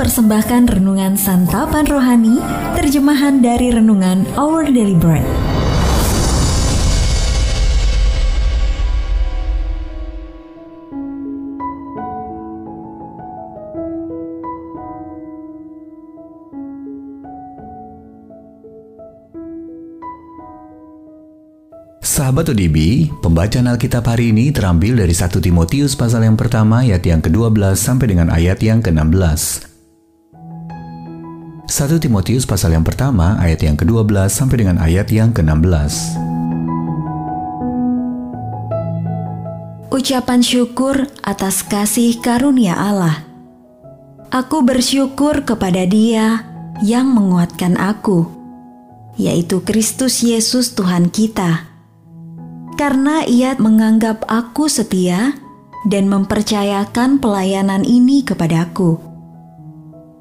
mempersembahkan renungan santapan rohani, terjemahan dari renungan Our Daily Bread. Sahabat ODB, pembacaan Alkitab hari ini terambil dari 1 Timotius pasal yang pertama ayat yang ke-12 sampai dengan ayat yang ke-16. 1 Timotius pasal yang pertama ayat yang ke-12 sampai dengan ayat yang ke-16. Ucapan syukur atas kasih karunia Allah. Aku bersyukur kepada Dia yang menguatkan aku, yaitu Kristus Yesus Tuhan kita karena ia menganggap aku setia dan mempercayakan pelayanan ini kepadaku.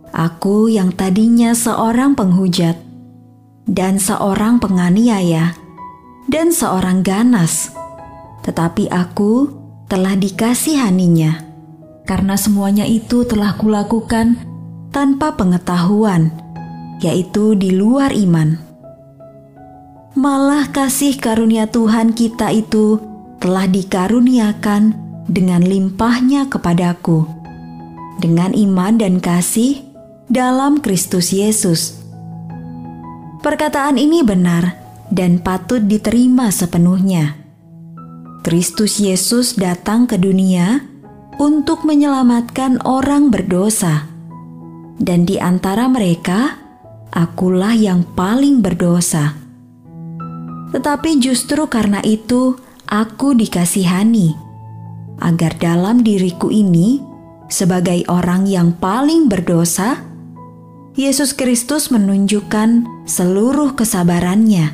Aku yang tadinya seorang penghujat dan seorang penganiaya dan seorang ganas, tetapi aku telah dikasihaninya karena semuanya itu telah kulakukan tanpa pengetahuan, yaitu di luar iman. Malah kasih karunia Tuhan kita itu telah dikaruniakan dengan limpahnya kepadaku, dengan iman dan kasih dalam Kristus Yesus. Perkataan ini benar dan patut diterima sepenuhnya. Kristus Yesus datang ke dunia untuk menyelamatkan orang berdosa, dan di antara mereka, akulah yang paling berdosa. Tetapi justru karena itu aku dikasihani, agar dalam diriku ini, sebagai orang yang paling berdosa, Yesus Kristus menunjukkan seluruh kesabarannya.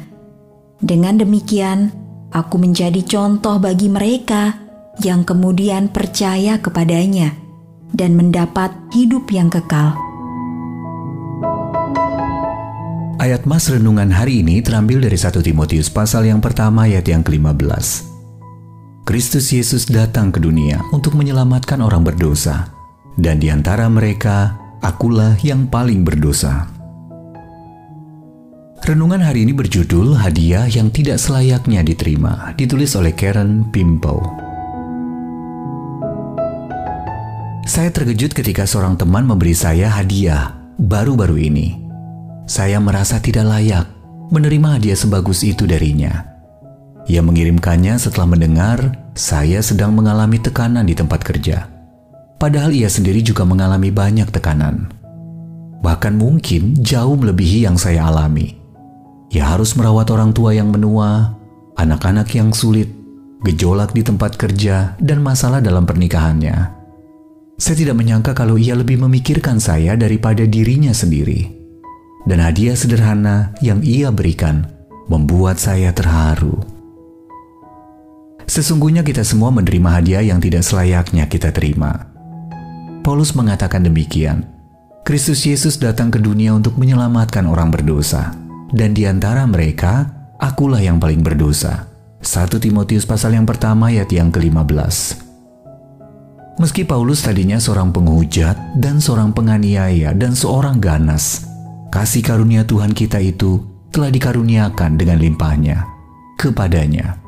Dengan demikian, aku menjadi contoh bagi mereka yang kemudian percaya kepadanya dan mendapat hidup yang kekal. Ayat Mas Renungan hari ini terambil dari 1 Timotius pasal yang pertama ayat yang ke-15. Kristus Yesus datang ke dunia untuk menyelamatkan orang berdosa, dan di antara mereka, akulah yang paling berdosa. Renungan hari ini berjudul Hadiah yang Tidak Selayaknya Diterima, ditulis oleh Karen Pimpo. Saya terkejut ketika seorang teman memberi saya hadiah baru-baru ini. Saya merasa tidak layak menerima hadiah sebagus itu darinya. Ia mengirimkannya setelah mendengar saya sedang mengalami tekanan di tempat kerja. Padahal ia sendiri juga mengalami banyak tekanan. Bahkan mungkin jauh melebihi yang saya alami. Ia harus merawat orang tua yang menua, anak-anak yang sulit, gejolak di tempat kerja, dan masalah dalam pernikahannya. Saya tidak menyangka kalau ia lebih memikirkan saya daripada dirinya sendiri dan hadiah sederhana yang ia berikan membuat saya terharu. Sesungguhnya kita semua menerima hadiah yang tidak selayaknya kita terima. Paulus mengatakan demikian. Kristus Yesus datang ke dunia untuk menyelamatkan orang berdosa, dan di antara mereka, akulah yang paling berdosa. 1 Timotius pasal yang pertama ayat yang ke-15. Meski Paulus tadinya seorang penghujat dan seorang penganiaya dan seorang ganas, kasih karunia Tuhan kita itu telah dikaruniakan dengan limpahnya kepadanya.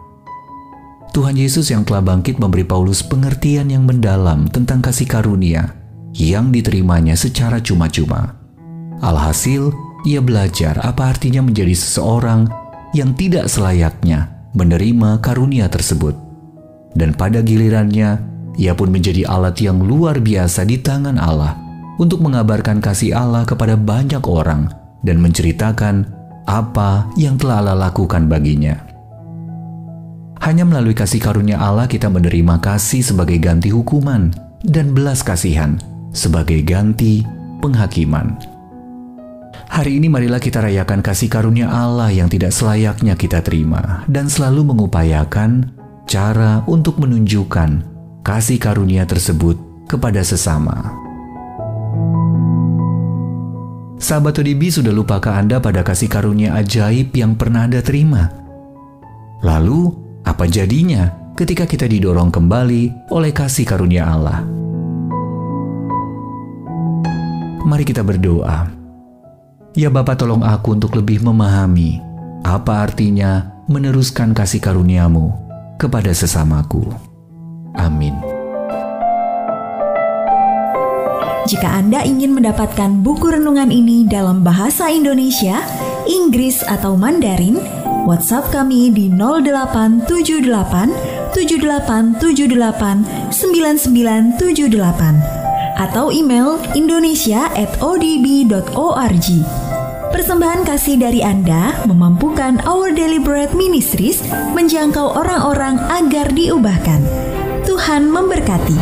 Tuhan Yesus yang telah bangkit memberi Paulus pengertian yang mendalam tentang kasih karunia yang diterimanya secara cuma-cuma. Alhasil, ia belajar apa artinya menjadi seseorang yang tidak selayaknya menerima karunia tersebut. Dan pada gilirannya, ia pun menjadi alat yang luar biasa di tangan Allah untuk mengabarkan kasih Allah kepada banyak orang dan menceritakan apa yang telah Allah lakukan baginya. Hanya melalui kasih karunia Allah kita menerima kasih sebagai ganti hukuman dan belas kasihan sebagai ganti penghakiman. Hari ini marilah kita rayakan kasih karunia Allah yang tidak selayaknya kita terima dan selalu mengupayakan cara untuk menunjukkan kasih karunia tersebut kepada sesama. Sahabat ODB sudah lupakah Anda pada kasih karunia ajaib yang pernah Anda terima? Lalu, apa jadinya ketika kita didorong kembali oleh kasih karunia Allah? Mari kita berdoa. Ya Bapa tolong aku untuk lebih memahami apa artinya meneruskan kasih karuniamu kepada sesamaku. Amin. Jika Anda ingin mendapatkan buku renungan ini dalam bahasa Indonesia, Inggris atau Mandarin, WhatsApp kami di 0878 7878 9978 atau email indonesia@odb.org. Persembahan kasih dari Anda memampukan Our Bread Ministries menjangkau orang-orang agar diubahkan. Tuhan memberkati.